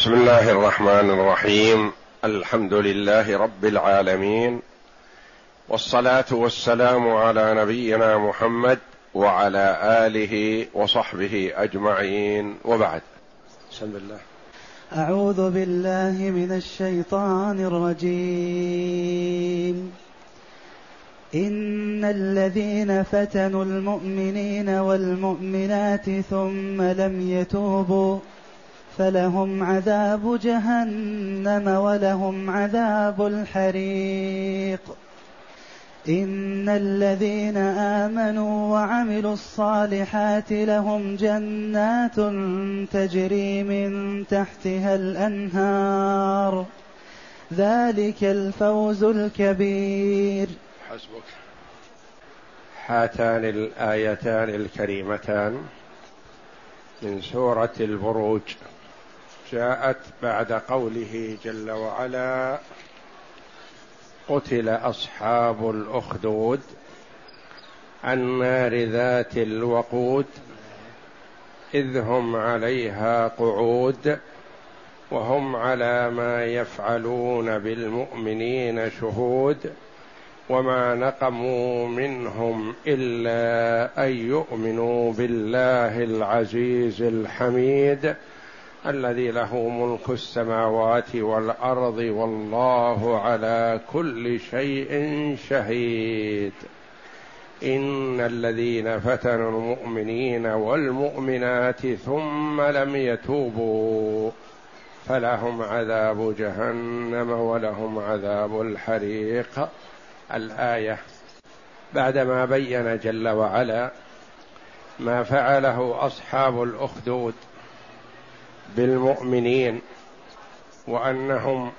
بسم الله الرحمن الرحيم. الحمد لله رب العالمين. والصلاة والسلام على نبينا محمد وعلى آله وصحبه أجمعين. وبعد. بسم الله. أعوذ بالله من الشيطان الرجيم. إن الذين فتنوا المؤمنين والمؤمنات ثم لم يتوبوا فلهم عذاب جهنم ولهم عذاب الحريق. إن الذين آمنوا وعملوا الصالحات لهم جنات تجري من تحتها الأنهار. ذلك الفوز الكبير. حسبك. هاتان الآيتان الكريمتان من سورة البروج. جاءت بعد قوله جل وعلا قتل أصحاب الأخدود النار ذات الوقود إذ هم عليها قعود وهم على ما يفعلون بالمؤمنين شهود وما نقموا منهم إلا أن يؤمنوا بالله العزيز الحميد الذي له ملك السماوات والأرض والله على كل شيء شهيد. إن الذين فتنوا المؤمنين والمؤمنات ثم لم يتوبوا فلهم عذاب جهنم ولهم عذاب الحريق. الآية بعدما بين جل وعلا ما فعله أصحاب الأخدود بالمؤمنين وأنهم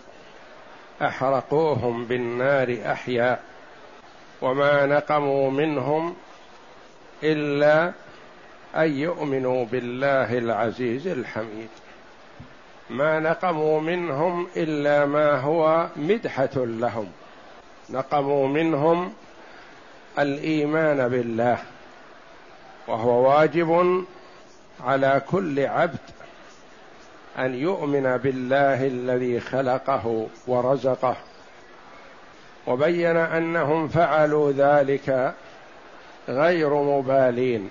أحرقوهم بالنار احياء وما نقموا منهم إلا أن يؤمنوا بالله العزيز الحميد. ما نقموا منهم إلا ما هو مدحة لهم. نقموا منهم الإيمان بالله وهو واجب على كل عبد أن يؤمن بالله الذي خلقه ورزقه. وبين أنهم فعلوا ذلك غير مبالين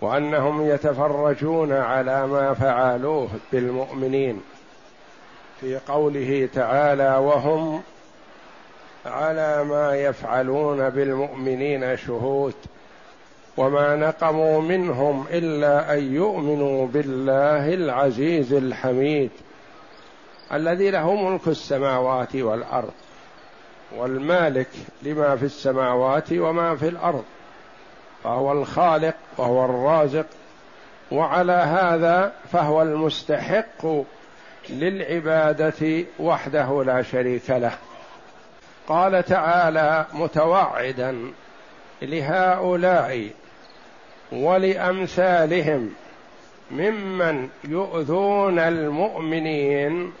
وأنهم يتفرجون على ما فعلوه بالمؤمنين. في قوله تعالى وهم على ما يفعلون بالمؤمنين شهود وما نقموا منهم إلا أن يؤمنوا بالله العزيز الحميد الذي له ملك السماوات والأرض والمالك لما في السماوات وما في الأرض فهو الخالق وهو الرازق وعلى هذا فهو المستحق للعبادة وحده لا شريك له. قال تعالى متوعدا لهؤلاء ولأمثالهم ممن يؤذون المؤمنين.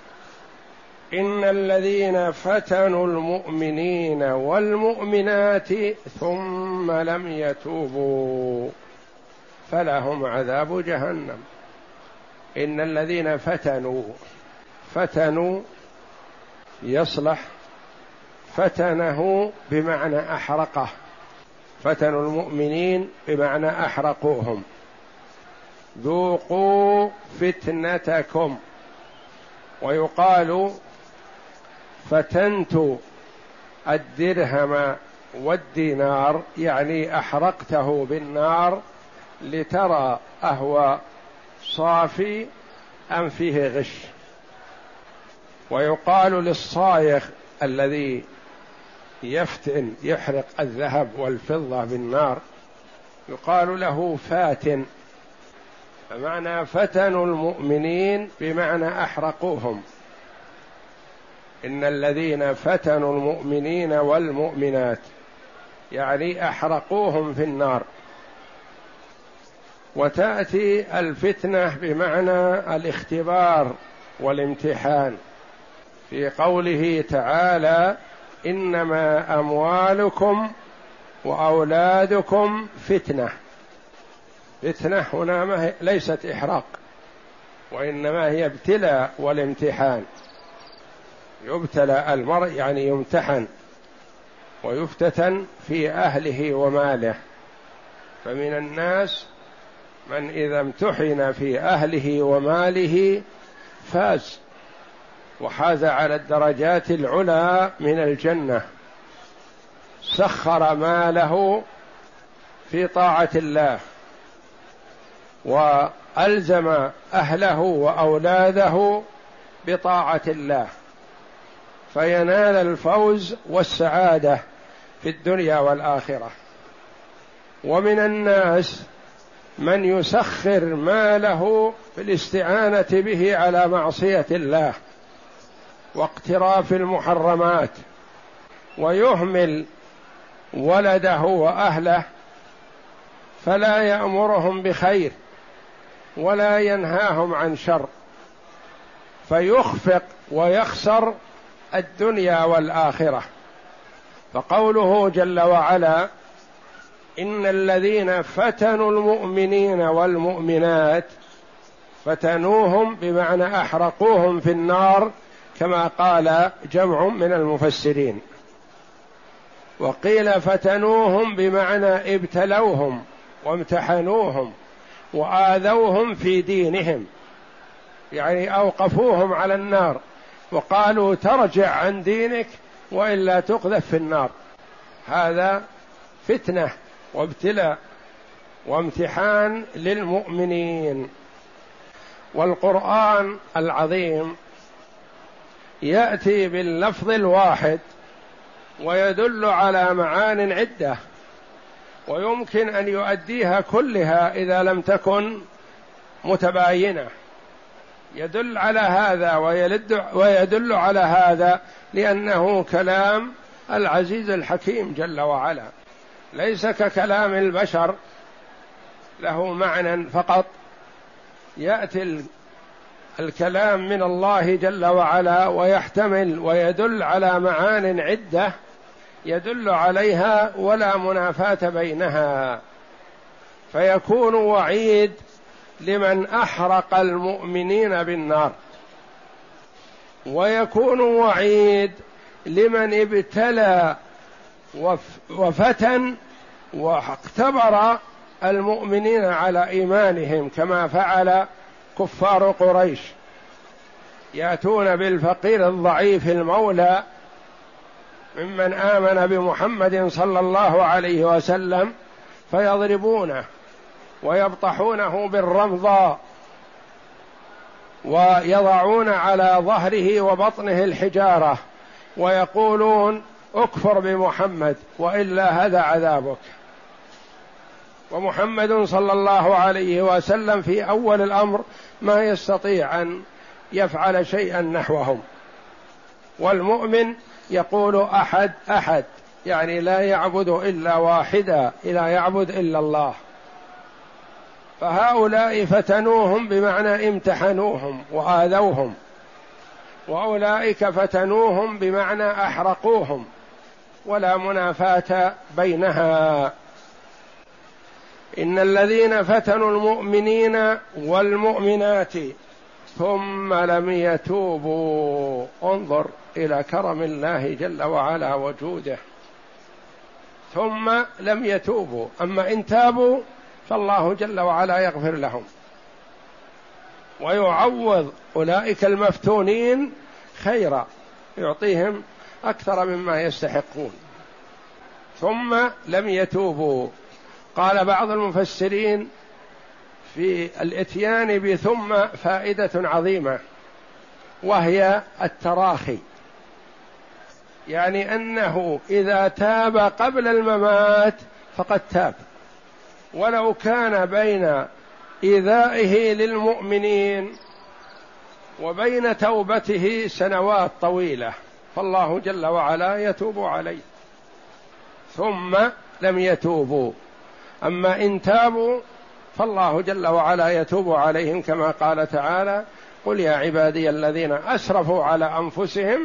إن الذين فتنوا المؤمنين والمؤمنات ثم لم يتوبوا فلهم عذاب جهنم. إن الذين فتنوا فتنوا يصلح فتنه بمعنى أحرقه. فتنوا المؤمنين بمعنى أحرقوهم. ذوقوا فتنتكم. ويقال فتنت الدرهم والدينار يعني أحرقته بالنار لترى أهو صافي أم فيه غش. ويقال للصايغ الذي يفتن يحرق الذهب والفضة بالنار. يقال له فاتن فمعنى فتنوا المؤمنين بمعنى أحرقوهم. إن الذين فتنوا المؤمنين والمؤمنات يعني أحرقوهم في النار. وتأتي الفتنة بمعنى الاختبار والامتحان. في قوله تعالى إنما أموالكم وأولادكم فتنة. فتنة هنا ما ليست إحراق وإنما هي ابتلاء والامتحان. يبتلى المرء يعني يمتحن ويفتتن في أهله وماله. فمن الناس من إذا امتحن في أهله وماله فاز. وحاز على الدرجات العلى من الجنة. سخر ماله في طاعة الله وألزم أهله وأولاده بطاعة الله. فينال الفوز والسعادة في الدنيا والآخرة. ومن الناس من يسخر ماله في الاستعانة به على معصية الله. واقتراف المحرمات ويهمل ولده وأهله فلا يأمرهم بخير ولا ينهاهم عن شر فيخفق ويخسر الدنيا والآخرة. فقوله جل وعلا إن الذين فتنوا المؤمنين والمؤمنات فتنوهم بمعنى أحرقوهم في النار كما قال جمع من المفسرين. وقيل فتنوهم بمعنى ابتلوهم وامتحنوهم وآذوهم في دينهم يعني أوقفوهم على النار وقالوا ترجع عن دينك وإلا تقذف في النار. هذا فتنة وابتلاء وامتحان للمؤمنين. والقرآن العظيم يأتي باللفظ الواحد ويدل على معان عدة ويمكن أن يؤديها كلها إذا لم تكن متباينة. يدل على هذا ويلد ويدل على هذا لأنه كلام العزيز الحكيم جل وعلا. ليس ككلام البشر له معنى فقط. يأتي الكلام من الله جل وعلا ويحتمل ويدل على معان عدة يدل عليها ولا منافاة بينها. فيكون وعيد لمن أحرق المؤمنين بالنار. ويكون وعيد لمن ابتلى وفتن واختبر المؤمنين على إيمانهم كما فعل كفار قريش يأتون بالفقير الضعيف المولى ممن آمن بمحمد صلى الله عليه وسلم فيضربونه ويبطحونه بالرمضاء ويضعون على ظهره وبطنه الحجارة ويقولون اكفر بمحمد وإلا هذا عذابك. ومحمد صلى الله عليه وسلم في أول الأمر ما يستطيع أن يفعل شيئا نحوهم. والمؤمن يقول أحد أحد يعني لا يعبد إلا واحدا لا يعبد إلا الله. فهؤلاء فتنوهم بمعنى امتحنوهم وآذوهم. وأولئك فتنوهم بمعنى أحرقوهم. ولا منافاة بينها. إن الذين فتنوا المؤمنين والمؤمنات ثم لم يتوبوا. انظر إلى كرم الله جل وعلا وجوده. ثم لم يتوبوا. أما إن تابوا فالله جل وعلا يغفر لهم. ويعوض أولئك المفتونين خيرا يعطيهم أكثر مما يستحقون. ثم لم يتوبوا. قال بعض المفسرين في الاتيان بثم فائدة عظيمة وهي التراخي. يعني أنه إذا تاب قبل الممات فقد تاب. ولو كان بين إيذائه للمؤمنين وبين توبته سنوات طويلة فالله جل وعلا يتوب عليه. ثم لم يتوبوا. أما إن تابوا فالله جل وعلا يتوب عليهم كما قال تعالى قل يا عبادي الذين أسرفوا على أنفسهم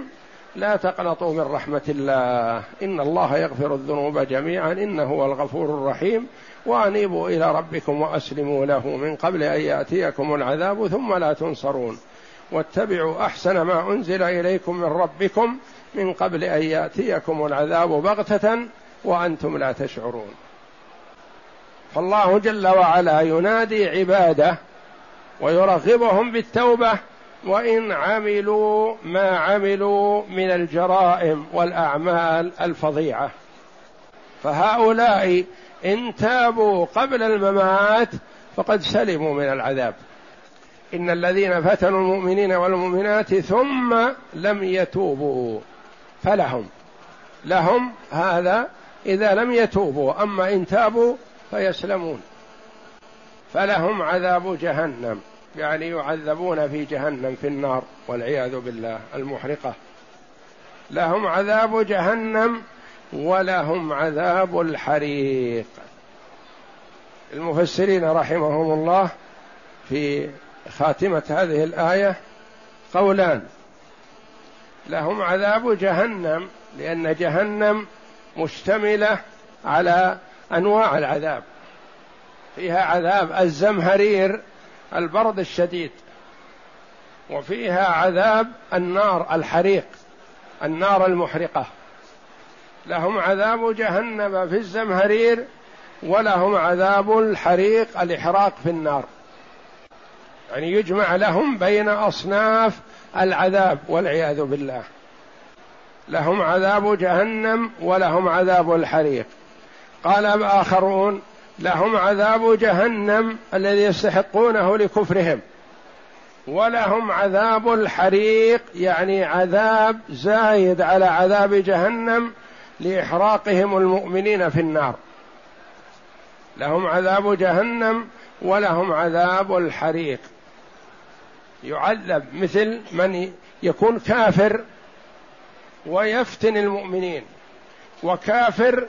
لا تقنطوا من رحمة الله إن الله يغفر الذنوب جميعا إنه هو الغفور الرحيم وأنيبوا إلى ربكم وأسلموا له من قبل أن يأتيكم العذاب ثم لا تنصرون واتبعوا أحسن ما أنزل إليكم من ربكم من قبل أن يأتيكم العذاب بغتة وأنتم لا تشعرون فالله جل وعلا ينادي عباده ويرغبهم بالتوبة وإن عملوا ما عملوا من الجرائم والأعمال الفظيعة. فهؤلاء إن تابوا قبل الممات فقد سلموا من العذاب. إن الذين فتنوا المؤمنين والمؤمنات ثم لم يتوبوا فلهم. لهم هذا إذا لم يتوبوا. أما إن تابوا فيسلمون. فلهم عذاب جهنم يعني يعذبون في جهنم في النار والعياذ بالله المحرقة. لهم عذاب جهنم ولهم عذاب الحريق. المفسرين رحمهم الله في خاتمة هذه الآية قولان لهم عذاب جهنم لأن جهنم مشتملة على أنواع العذاب. فيها عذاب الزمهرير البرد الشديد. وفيها عذاب النار الحريق النار المحرقة. لهم عذاب جهنم في الزمهرير ولهم عذاب الحريق الإحراق في النار. يعني يجمع لهم بين أصناف العذاب والعياذ بالله. لهم عذاب جهنم ولهم عذاب الحريق. قال آخرون لهم عذاب جهنم الذي يستحقونه لكفرهم. ولهم عذاب الحريق يعني عذاب زايد على عذاب جهنم لإحراقهم المؤمنين في النار. لهم عذاب جهنم ولهم عذاب الحريق. يعذب مثل من يكون كافر ويفتن المؤمنين. وكافر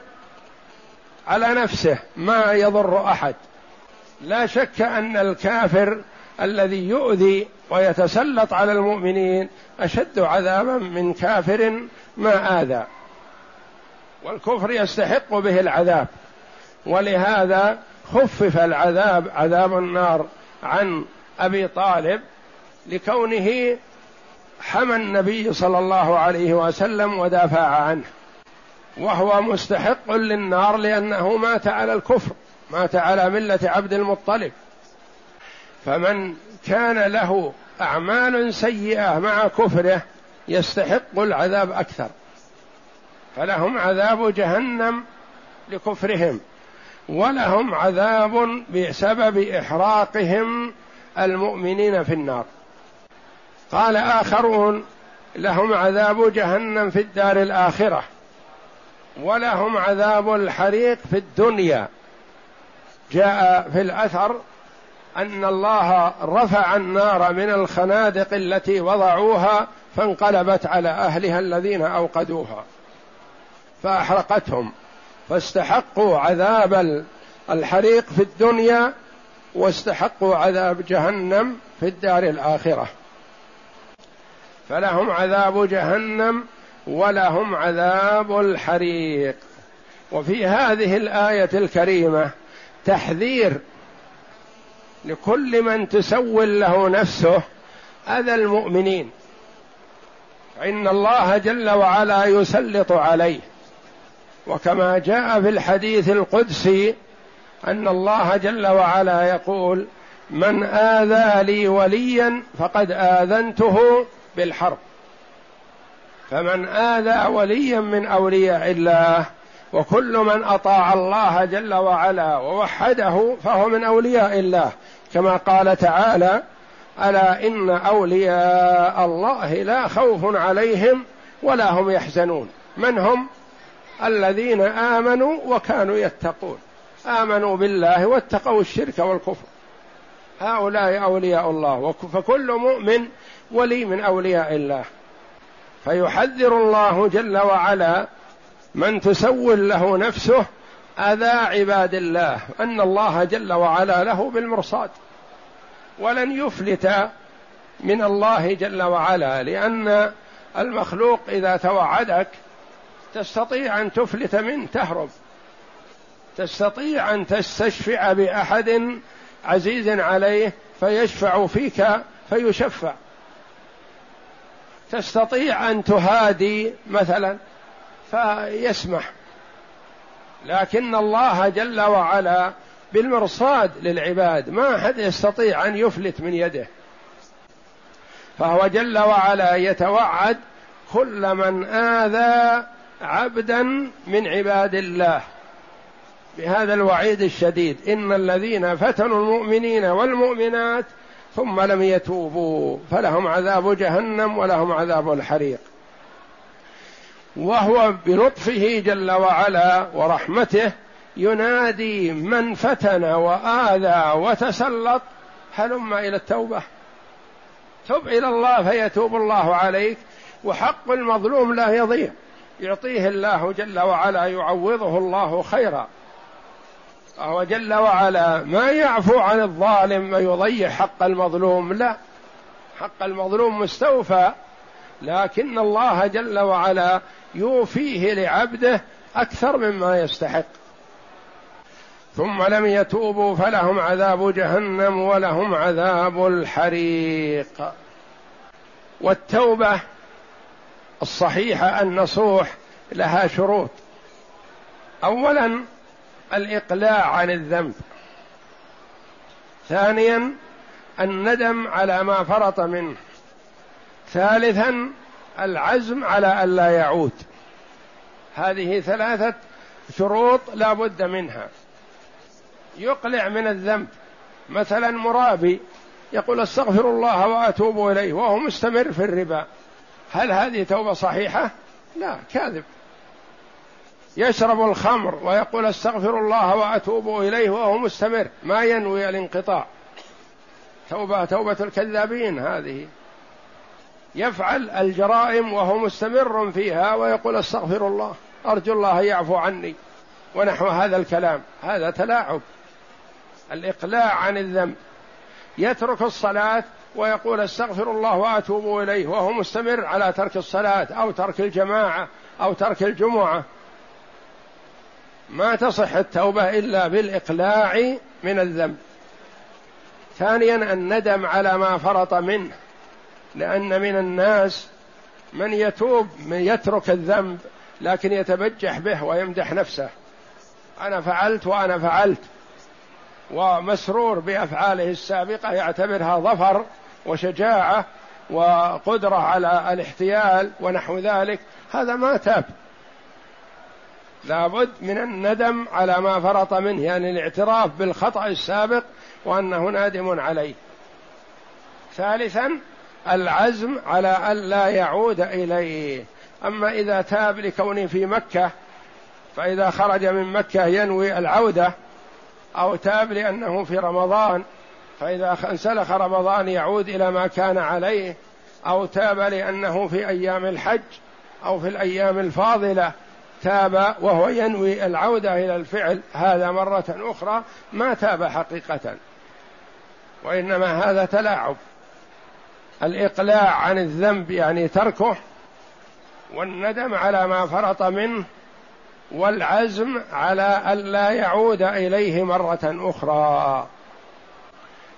على نفسه ما يضر أحد. لا شك أن الكافر الذي يؤذي ويتسلط على المؤمنين أشد عذابا من كافر ما آذى. والكفر يستحق به العذاب. ولهذا خفف العذاب عذاب النار عن أبي طالب لكونه حمى النبي صلى الله عليه وسلم ودافع عنه. وهو مستحق للنار لأنه مات على الكفر مات على ملة عبد المطلب. فمن كان له أعمال سيئة مع كفره يستحق العذاب أكثر. فلهم عذاب جهنم لكفرهم ولهم عذاب بسبب إحراقهم المؤمنين في النار. قال آخرون لهم عذاب جهنم في الدار الآخرة. ولهم عذاب الحريق في الدنيا. جاء في الأثر أن الله رفع النار من الخنادق التي وضعوها فانقلبت على أهلها الذين أوقدوها. فأحرقتهم. فاستحقوا عذاب الحريق في الدنيا واستحقوا عذاب جهنم في الدار الآخرة. فلهم عذاب جهنم ولهم عذاب الحريق. وفي هذه الآية الكريمة تحذير لكل من تسول له نفسه أذى المؤمنين. إن الله جل وعلا يسلط عليه. وكما جاء في الحديث القدسي أن الله جل وعلا يقول من آذى لي وليا فقد آذنته بالحرب. فمن آذى وليا من أولياء الله وكل من أطاع الله جل وعلا ووحده فهو من أولياء الله. كما قال تعالى ألا إن أولياء الله لا خوف عليهم ولا هم يحزنون. من هم؟ الذين آمنوا وكانوا يتقون. آمنوا بالله واتقوا الشرك والكفر. هؤلاء أولياء الله. فكل مؤمن ولي من أولياء الله. فيحذر الله جل وعلا من تسول له نفسه أذى عباد الله أن الله جل وعلا له بالمرصاد. ولن يفلت من الله جل وعلا لأن المخلوق إذا توعدك تستطيع أن تفلت منه تهرب. تستطيع أن تستشفع بأحد عزيز عليه فيشفع فيك فيشفع. تستطيع أن تهادي مثلا فيسمح. لكن الله جل وعلا بالمرصاد للعباد ما أحد يستطيع أن يفلت من يده. فهو جل وعلا يتوعد كل من آذى عبدا من عباد الله. بهذا الوعيد الشديد إن الذين فتنوا المؤمنين والمؤمنات ثم لم يتوبوا فلهم عذاب جهنم ولهم عذاب الحريق. وهو بلطفه جل وعلا ورحمته ينادي من فتن وآذى وتسلط هلم إلى التوبة. تب إلى الله فيتوب الله عليك وحق المظلوم لا يضيع. يعطيه الله جل وعلا يعوضه الله خيرا. وهو جل وعلا ما يعفو عن الظالم ويضيع حق المظلوم. لا حق المظلوم مستوفى لكن الله جل وعلا يوفيه لعبده أكثر مما يستحق. ثم لم يتوبوا فلهم عذاب جهنم ولهم عذاب الحريق. والتوبة الصحيحة النصوح لها شروط. اولا الإقلاع عن الذنب. ثانيا الندم على ما فرط منه. ثالثا العزم على الا يعود. هذه ثلاثة شروط لا بد منها. يقلع من الذنب. مثلا مرابي يقول استغفر الله وأتوب إليه وهو مستمر في الربا. هل هذه توبة صحيحة؟ لا كاذب. يشرب الخمر ويقول استغفر الله وأتوب إليه وهو مستمر ما ينوي الانقطاع. توبه توبة الكذابين هذه. يفعل الجرائم وهو مستمر فيها ويقول استغفر الله أرجو الله يعفو عني ونحو هذا الكلام. هذا تلاعب. الإقلاع عن الذنب. يترك الصلاة ويقول استغفر الله وأتوب إليه وهو مستمر على ترك الصلاة أو ترك الجماعة أو ترك الجمعة. ما تصح التوبة إلا بالإقلاع من الذنب. ثانيا الندم على ما فرط منه لأن من الناس من يتوب من يترك الذنب لكن يتبجح به ويمدح نفسه. أنا فعلت وأنا فعلت ومسرور بأفعاله السابقة يعتبرها ظفر وشجاعة وقدرة على الاحتيال ونحو ذلك. هذا ما تاب. لابد من الندم على ما فرط منه يعني الاعتراف بالخطأ السابق وأنه نادم عليه. ثالثا العزم على الا يعود إليه. أما إذا تاب لكونه في مكة فإذا خرج من مكة ينوي العودة أو تاب لأنه في رمضان فإذا انسلخ رمضان يعود إلى ما كان عليه أو تاب لأنه في أيام الحج أو في الأيام الفاضلة. تاب وهو ينوي العودة إلى الفعل هذا مرة أخرى ما تاب حقيقة وإنما هذا تلاعب. الإقلاع عن الذنب يعني تركه والندم على ما فرط منه والعزم على الا يعود إليه مرة أخرى.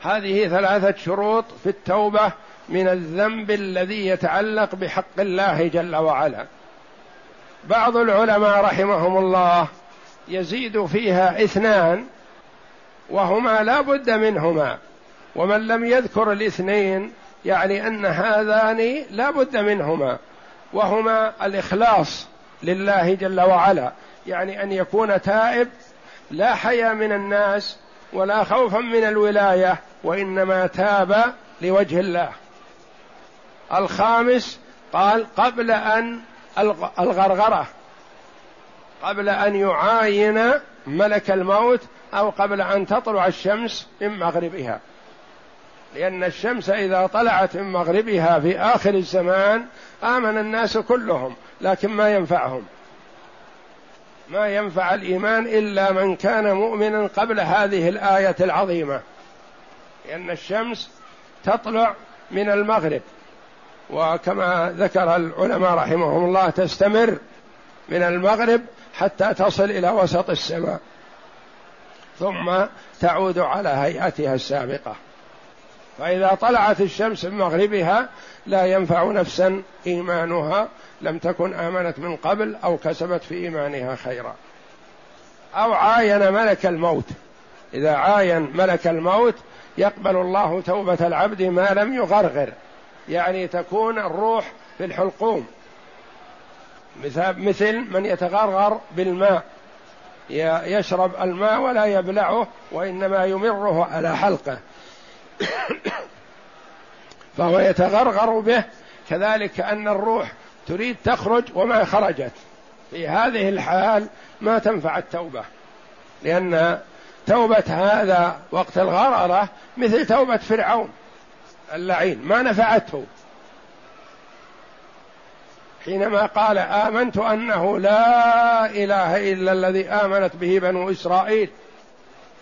هذه ثلاثة شروط في التوبة من الذنب الذي يتعلق بحق الله جل وعلا. بعض العلماء رحمهم الله يزيد فيها اثنان وهما لا بد منهما. ومن لم يذكر الاثنين يعني أن هذان لا بد منهما. وهما الإخلاص لله جل وعلا. يعني أن يكون تائب لا حيا من الناس ولا خوفا من الولاية وإنما تاب لوجه الله. الخامس قال قبل أن الغرغرة. قبل أن يعاين ملك الموت أو قبل أن تطلع الشمس من مغربها. لأن الشمس إذا طلعت من مغربها في آخر الزمان آمن الناس كلهم لكن ما ينفعهم. ما ينفع الإيمان إلا من كان مؤمنا قبل هذه الآية العظيمة. لأن الشمس تطلع من المغرب. وكما ذكر العلماء رحمهم الله تستمر من المغرب حتى تصل إلى وسط السماء ثم تعود على هيئتها السابقة. فإذا طلعت الشمس من مغربها لا ينفع نفسا إيمانها لم تكن آمنت من قبل أو كسبت في إيمانها خيرا. أو عاين ملك الموت. إذا عاين ملك الموت يقبل الله توبة العبد ما لم يغرغر. يعني تكون الروح في الحلقوم. مثل من يتغرغر بالماء. يشرب الماء ولا يبلعه وإنما يمره على حلقه. فهو يتغرغر به كذلك أن الروح تريد تخرج وما خرجت. في هذه الحال ما تنفع التوبة. لأن توبة هذا وقت الغرره مثل توبة فرعون. اللعين. ما نفعته. حينما قال آمنت أنه لا إله إلا الذي آمنت به بنو إسرائيل.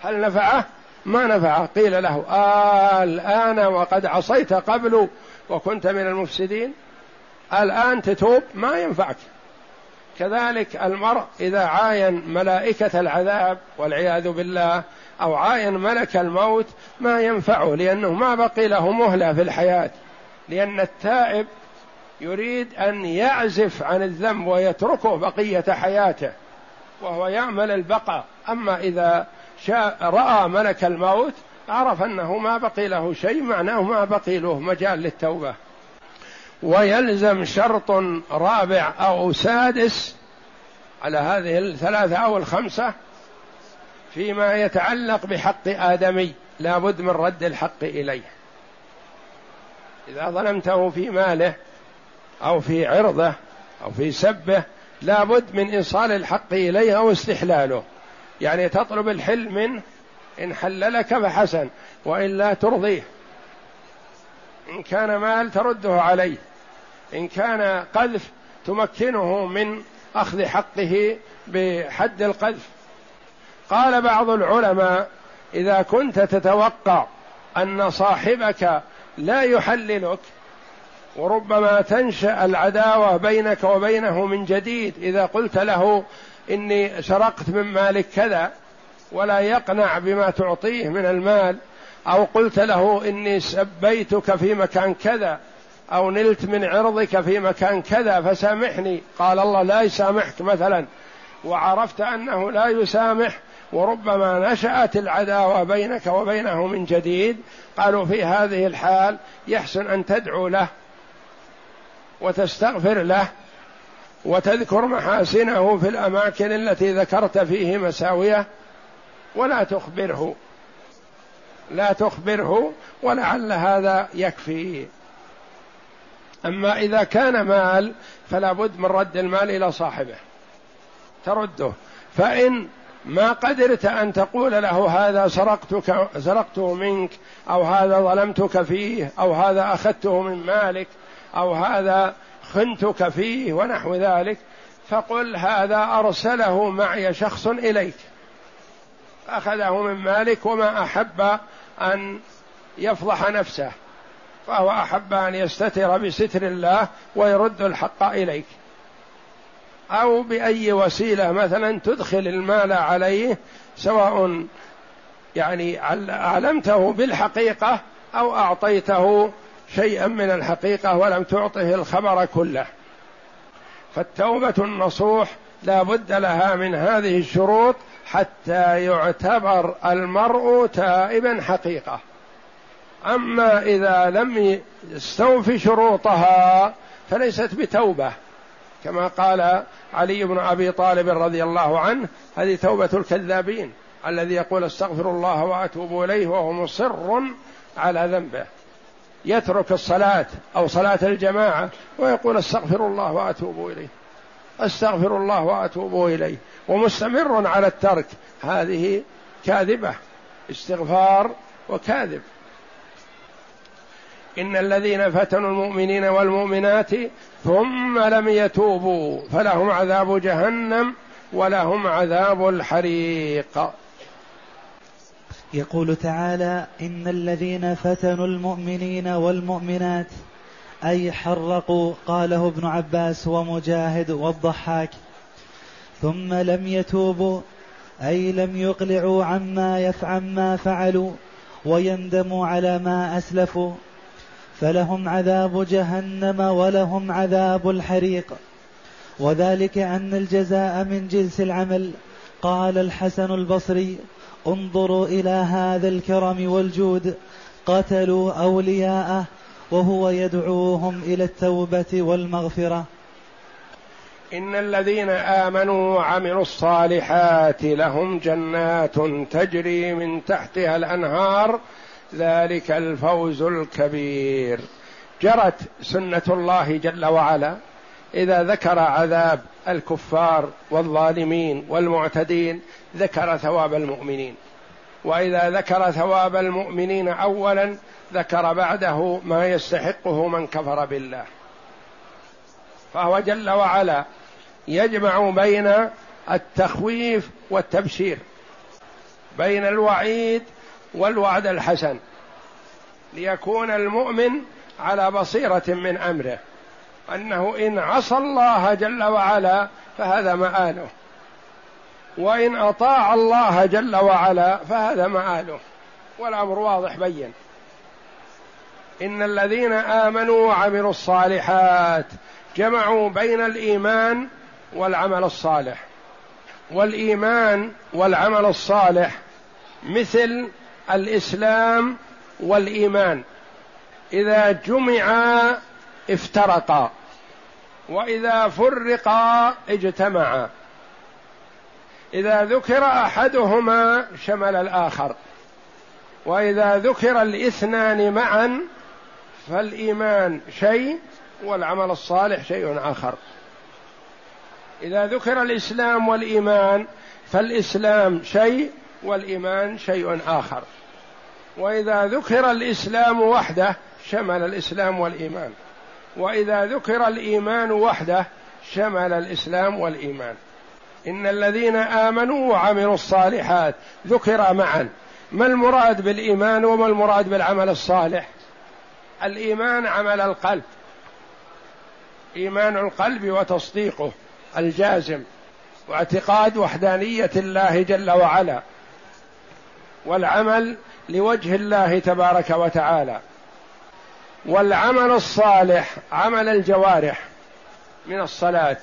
هل نفعه؟ ما نفعه. قيل له آه الآن وقد عصيت قبل وكنت من المفسدين. الآن تتوب؟ ما ينفعك. كذلك المرء إذا عاين ملائكة العذاب والعياذ بالله أو عاين ملك الموت ما ينفعه لأنه ما بقي له مهلة في الحياة. لأن التائب يريد أن يعزف عن الذنب ويتركه بقية حياته وهو يعمل البقاء. أما إذا شاء رأى ملك الموت عرف أنه ما بقي له شيء معناه ما بقي له مجال للتوبة. ويلزم شرط رابع أو سادس على هذه الثلاثة أو الخمسة فيما يتعلق بحق آدمي لا بد من رد الحق إليه. إذا ظلمته في ماله أو في عرضه أو في سبه لا بد من إيصال الحق إليه أو استحلاله. يعني تطلب الحل منه إن حللك فحسن والا ترضيه. إن كان مال ترده عليه. إن كان قذف تمكنه من أخذ حقه بحد القذف. قال بعض العلماء إذا كنت تتوقع أن صاحبك لا يحللك وربما تنشأ العداوة بينك وبينه من جديد إذا قلت له إني سرقت من مالك كذا ولا يقنع بما تعطيه من المال أو قلت له إني سبيتك في مكان كذا أو نلت من عرضك في مكان كذا فسامحني. قال الله لا يسامحك مثلا. وعرفت أنه لا يسامح وربما نشأت العداوة بينك وبينه من جديد. قالوا في هذه الحال يحسن أن تدعو له وتستغفر له وتذكر محاسنه في الأماكن التي ذكرت فيه مساويه. ولا تخبره لا تخبره ولعل هذا يكفي. أما إذا كان مال فلا بد من رد المال إلى صاحبه ترده. فإن ما قدرت أن تقول له هذا سرقتك سرقته منك أو هذا ظلمتك فيه أو هذا أخذته من مالك أو هذا خنتك فيه ونحو ذلك. فقل هذا أرسله معي شخص إليك. أخذه من مالك وما أحب أن يفضح نفسه. فهو أحب أن يستتر بستر الله ويرد الحق إليك. أو بأي وسيلة مثلا تدخل المال عليه سواء يعني علمته بالحقيقة أو أعطيته شيئا من الحقيقة ولم تعطه الخبر كله. فالتوبة النصوح لا بد لها من هذه الشروط حتى يعتبر المرء تائبا حقيقة. أما إذا لم يستوفي شروطها فليست بتوبة. كما قال علي بن أبي طالب رضي الله عنه هذه توبة الكذابين الذي يقول استغفر الله وأتوب إليه وهو مصر على ذنبه. يترك الصلاة أو صلاة الجماعة ويقول استغفر الله وأتوب إليه. استغفر الله وأتوب إليه. ومستمر على الترك. هذه كاذبة. استغفار وكاذب. إن الذين فتنوا المؤمنين والمؤمنات ثم لم يتوبوا فلهم عذاب جهنم ولهم عذاب الحريق. يقول تعالى إن الذين فتنوا المؤمنين والمؤمنات أي حرقوا قاله ابن عباس ومجاهد والضحاك ثم لم يتوبوا أي لم يقلعوا عما يفعل ما فعلوا ويندموا على ما أسلفوا فلهم عذاب جهنم ولهم عذاب الحريق. وذلك أن الجزاء من جنس العمل. قال الحسن البصري انظروا إلى هذا الكرم والجود. قتلوا أولياءه وهو يدعوهم إلى التوبة والمغفرة. إن الذين آمنوا وعملوا الصالحات لهم جنات تجري من تحتها الأنهار ذلك الفوز الكبير. جرت سنة الله جل وعلا. إذا ذكر عذاب الكفار والظالمين والمعتدين ذكر ثواب المؤمنين. وإذا ذكر ثواب المؤمنين اولا ذكر بعده ما يستحقه من كفر بالله. فهو جل وعلا يجمع بين التخويف والتبشير. بين الوعيد والوعد الحسن ليكون المؤمن على بصيرة من أمره أنه إن عصى الله جل وعلا فهذا مآله وإن أطاع الله جل وعلا فهذا مآله والأمر واضح بين. إن الذين آمنوا وعملوا الصالحات جمعوا بين الإيمان والعمل الصالح والإيمان والعمل الصالح مثل الإسلام والإيمان. إذا جمعا افترقا. وإذا فرقا اجتمعا. إذا ذكر أحدهما شمل الآخر. وإذا ذكر الاثنان معا فالإيمان شيء والعمل الصالح شيء آخر. إذا ذكر الإسلام والإيمان فالإسلام شيء والإيمان شيء آخر. وإذا ذكر الإسلام وحده شمل الإسلام والإيمان. وإذا ذكر الإيمان وحده شمل الإسلام والإيمان. إن الذين آمنوا وعملوا الصالحات ذكر معا. ما المراد بالإيمان وما المراد بالعمل الصالح؟ الإيمان عمل القلب. إيمان القلب وتصديقه الجازم واعتقاد وحدانية الله جل وعلا. والعمل لوجه الله تبارك وتعالى. والعمل الصالح عمل الجوارح من الصلاة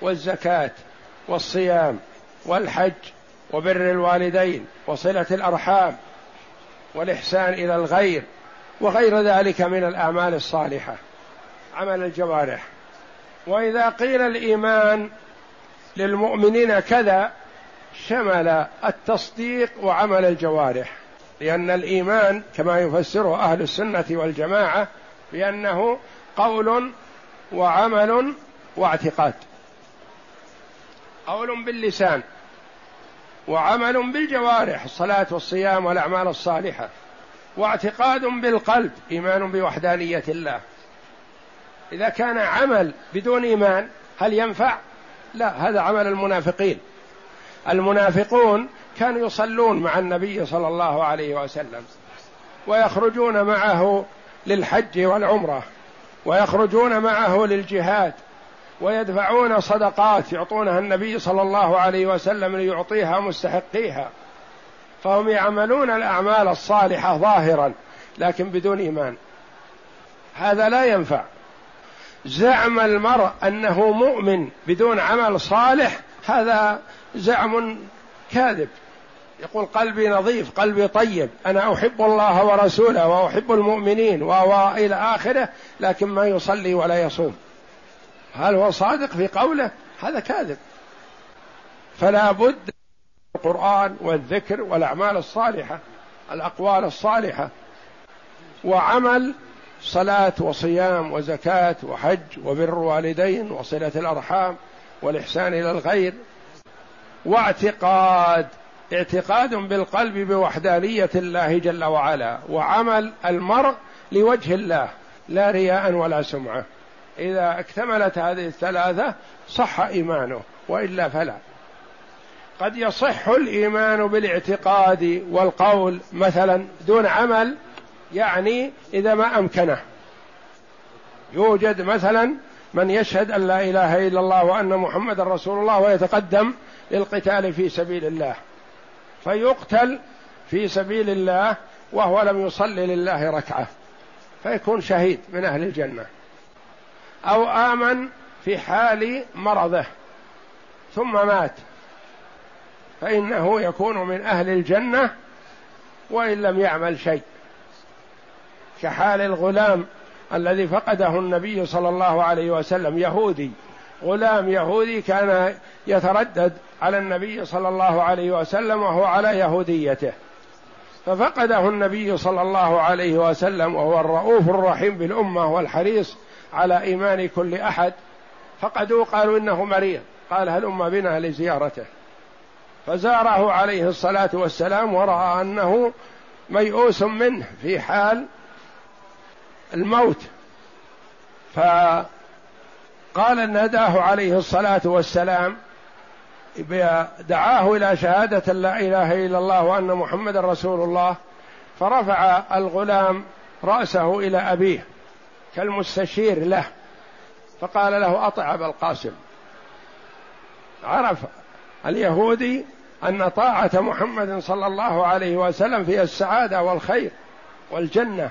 والزكاة والصيام والحج وبر الوالدين وصلة الأرحام والإحسان إلى الغير وغير ذلك من الأعمال الصالحة. عمل الجوارح. وإذا قيل الإيمان للمؤمنين كذا شمل التصديق وعمل الجوارح لأن الإيمان كما يفسره أهل السنة والجماعة بأنه قول وعمل واعتقاد. قول باللسان وعمل بالجوارح الصلاة والصيام والأعمال الصالحة واعتقاد بالقلب إيمان بوحدانية الله. إذا كان عمل بدون إيمان هل ينفع؟ لا هذا عمل المنافقين. المنافقون كانوا يصلون مع النبي صلى الله عليه وسلم ويخرجون معه للحج والعمرة ويخرجون معه للجهاد ويدفعون صدقات يعطونها النبي صلى الله عليه وسلم ليعطيها مستحقيها. فهم يعملون الأعمال الصالحة ظاهرا لكن بدون إيمان. هذا لا ينفع. زعم المرء أنه مؤمن بدون عمل صالح هذا زعم كاذب. يقول قلبي نظيف قلبي طيب أنا أحب الله ورسوله وأحب المؤمنين والى آخره لكن ما يصلي ولا يصوم. هل هو صادق في قوله؟ هذا كاذب. فلا بد القرآن والذكر والأعمال الصالحة الأقوال الصالحة وعمل صلاة وصيام وزكاة وحج وبر والدين وصلة الأرحام والإحسان إلى الغير. واعتقاد اعتقاد بالقلب بوحدانية الله جل وعلا وعمل المرء لوجه الله لا رياء ولا سمعة. إذا اكتملت هذه الثلاثة صح إيمانه وإلا فلا. قد يصح الإيمان بالاعتقاد والقول مثلا دون عمل يعني إذا ما أمكنه. يوجد مثلا من يشهد أن لا إله إلا الله وأن محمد رسول الله ويتقدم للقتال في سبيل الله. فيقتل في سبيل الله وهو لم يصلي لله ركعة. فيكون شهيد من أهل الجنة. أو آمن في حال مرضه. ثم مات. فإنه يكون من أهل الجنة وإن لم يعمل شيء. كحال الغلام الذي فقده النبي صلى الله عليه وسلم يهودي غلام يهودي كان يتردد على النبي صلى الله عليه وسلم وهو على يهوديته. ففقده النبي صلى الله عليه وسلم وهو الرؤوف الرحيم بالأمة والحريص على إيمان كل أحد فقدوه قالوا إنه مريض قال هلم بنا لزيارته؟ فزاره عليه الصلاة والسلام ورأى أنه ميؤوس منه في حال الموت. فقال نداه عليه الصلاة والسلام دعاه إلى شهادة لا إله إلا الله وأن محمد رسول الله فرفع الغلام رأسه إلى أبيه كالمستشير له فقال له اطع ابا القاسم. عرف اليهودي أن طاعة محمد صلى الله عليه وسلم فيها السعادة والخير والجنة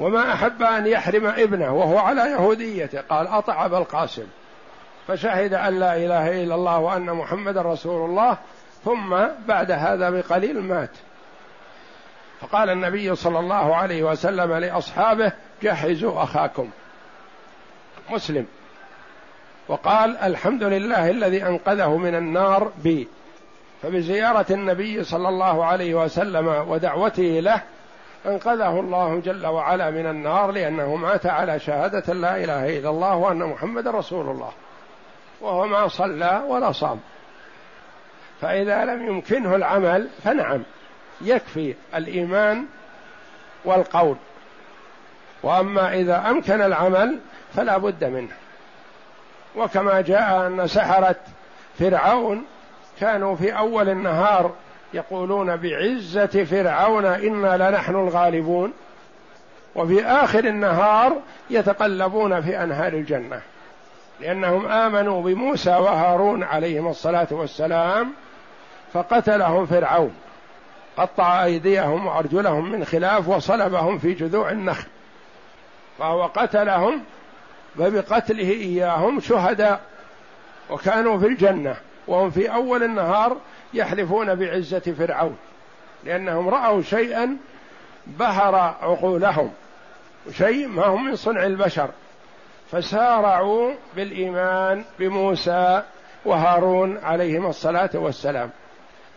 وما أحب أن يحرم ابنه وهو على يهوديته. قال أطع أبا القاسم. فشهد أن لا إله إلا الله وأن محمدا رسول الله ثم بعد هذا بقليل مات. فقال النبي صلى الله عليه وسلم لأصحابه جهزوا أخاكم. مسلم. وقال الحمد لله الذي أنقذه من النار بي. فبزيارة النبي صلى الله عليه وسلم ودعوته له أنقذه الله جل وعلا من النار لأنه مات على شهادة لا إله إلا الله وأن محمد رسول الله. وهو ما صلى ولا صام. فإذا لم يمكنه العمل فنعم. يكفي الإيمان والقول. وأما إذا أمكن العمل فلا بد منه. وكما جاء أن سحرة فرعون كانوا في أول النهار يقولون بعزة فرعون أنا لنحن الغالبون وفي اخر النهار يتقلبون في أنهار الجنة لأنهم آمنوا بموسى وهارون عليهم الصلاة والسلام فقتلهم فرعون قطع أيديهم وأرجلهم من خلاف وصلبهم في جذوع النخل فهو قتلهم فبقتله إياهم شهداء وكانوا في الجنة وهم في أول النهار يحلفون بعزة فرعون لأنهم رأوا شيئا بهر عقولهم شيء ما هم من صنع البشر فسارعوا بالإيمان بموسى وهارون عليهم الصلاة والسلام.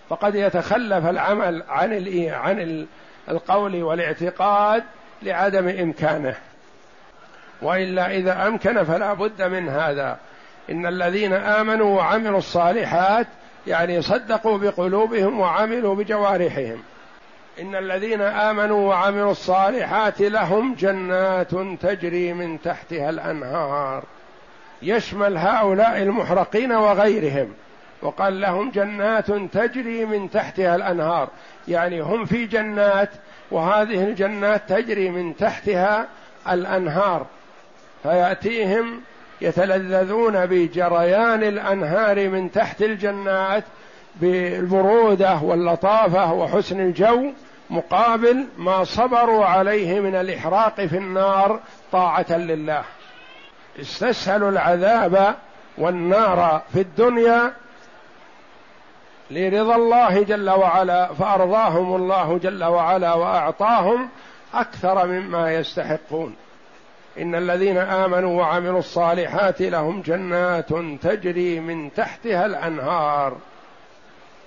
فقد يتخلف العمل عن عن القول والاعتقاد لعدم إمكانه. وإلا إذا أمكن فلا بد من هذا. إن الذين آمنوا وعملوا الصالحات يعني صدقوا بقلوبهم وعملوا بجوارحهم. إن الذين آمنوا وعملوا الصالحات لهم جنات تجري من تحتها الأنهار. يشمل هؤلاء المحرقين وغيرهم. وقال لهم جنات تجري من تحتها الأنهار. يعني هم في جنات وهذه الجنات تجري من تحتها الأنهار. فيأتيهم يتلذذون بجريان الأنهار من تحت الجنات بالبرودة واللطافة وحسن الجو مقابل ما صبروا عليه من الإحراق في النار طاعة لله. استسهلوا العذاب والنار في الدنيا لرضا الله جل وعلا فأرضاهم الله جل وعلا وأعطاهم أكثر مما يستحقون. إن الذين آمنوا وعملوا الصالحات لهم جنات تجري من تحتها الأنهار.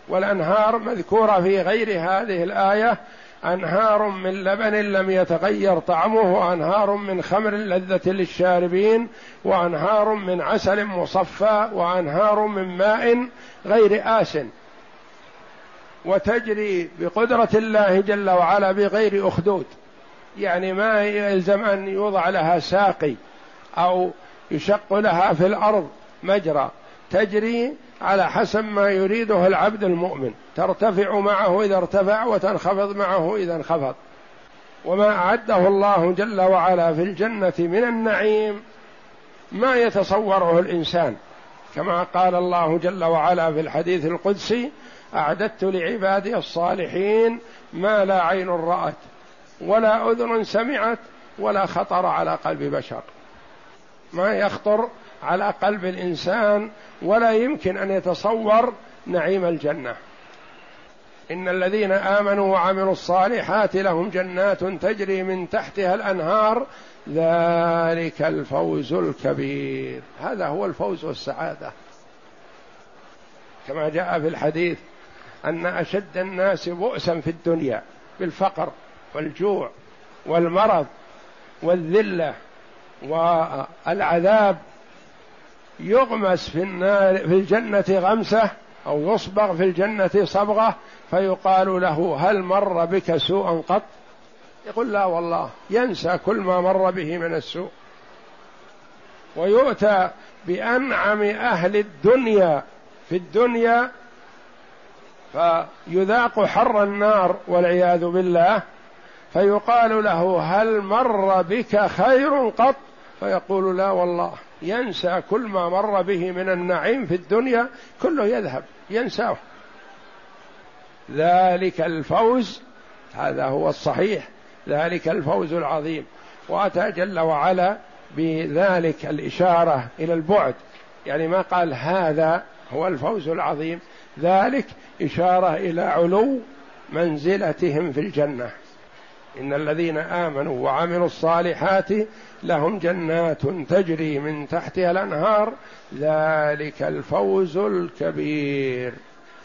والأنهار مذكورة في غير هذه الآية. أنهار من لبن لم يتغير طعمه وأنهار من خمر لذة للشاربين وأنهار من عسل مصفى وأنهار من ماء غير آس وتجري بقدرة الله جل وعلا بغير أخدود. يعني ما يلزم أن يوضع لها ساقي أو يشق لها في الأرض مجرى تجري على حسب ما يريده العبد المؤمن. ترتفع معه إذا ارتفع وتنخفض معه إذا انخفض. وما أعده الله جل وعلا في الجنة من النعيم ما يتصوره الإنسان. كما قال الله جل وعلا في الحديث القدسي أعددت لعبادي الصالحين ما لا عين رأت. ولا أذن سمعت ولا خطر على قلب بشر. ما يخطر على قلب الإنسان ولا يمكن أن يتصور نعيم الجنة. إن الذين آمنوا وعملوا الصالحات لهم جنات تجري من تحتها الأنهار. ذلك الفوز الكبير. هذا هو الفوز والسعادة. كما جاء في الحديث أن أشد الناس بؤسا في الدنيا بالفقر. والجوع والمرض والذلة والعذاب يغمس في النار في الجنة غمسة أو يصبغ في الجنة صبغة فيقال له هل مر بك سوء قط؟ يقول لا والله ينسى كل ما مر به من السوء. ويؤتى بأنعم أهل الدنيا في الدنيا فيذاق حر النار والعياذ بالله فيقال له هل مر بك خير قط؟ فيقول لا والله ينسى كل ما مر به من النعيم في الدنيا كله يذهب ينساه. ذلك الفوز هذا هو الصحيح ذلك الفوز العظيم. وأتى جل وعلا بذلك الإشارة إلى البعد. يعني ما قال هذا هو الفوز العظيم ذلك إشارة إلى علو منزلتهم في الجنة. إن الذين آمنوا وعملوا الصالحات لهم جنات تجري من تحتها الأنهار. ذلك الفوز الكبير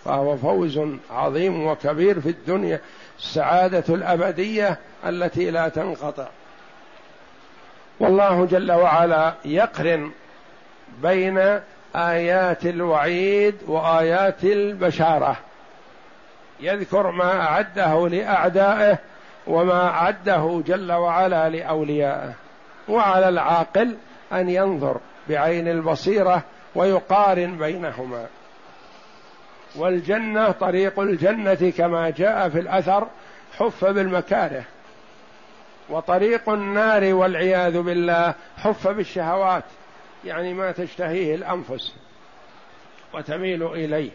فهو فوز عظيم وكبير في الدنيا السعادة الأبدية التي لا تنقطع. والله جل وعلا يقرن بين آيات الوعيد وآيات البشارة. يذكر ما أعده لأعدائه وما اعده جل وعلا لأوليائه. وعلى العاقل أن ينظر بعين البصيرة ويقارن بينهما. والجنة طريق الجنة كما جاء في الأثر حف بالمكاره. وطريق النار والعياذ بالله حف بالشهوات. يعني ما تشتهيه الأنفس. وتميل إليه.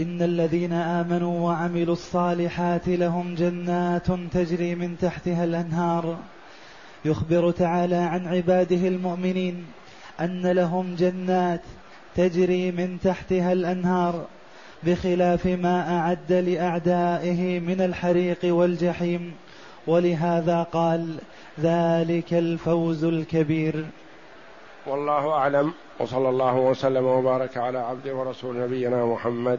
إن الذين آمنوا وعملوا الصالحات لهم جنات تجري من تحتها الأنهار. يخبر تعالى عن عباده المؤمنين أن لهم جنات تجري من تحتها الأنهار بخلاف ما أعد لأعدائه من الحريق والجحيم. ولهذا قال ذلك الفوز الكبير. والله أعلم. وصلى الله وسلم وبارك على عبد ورسول نبينا محمد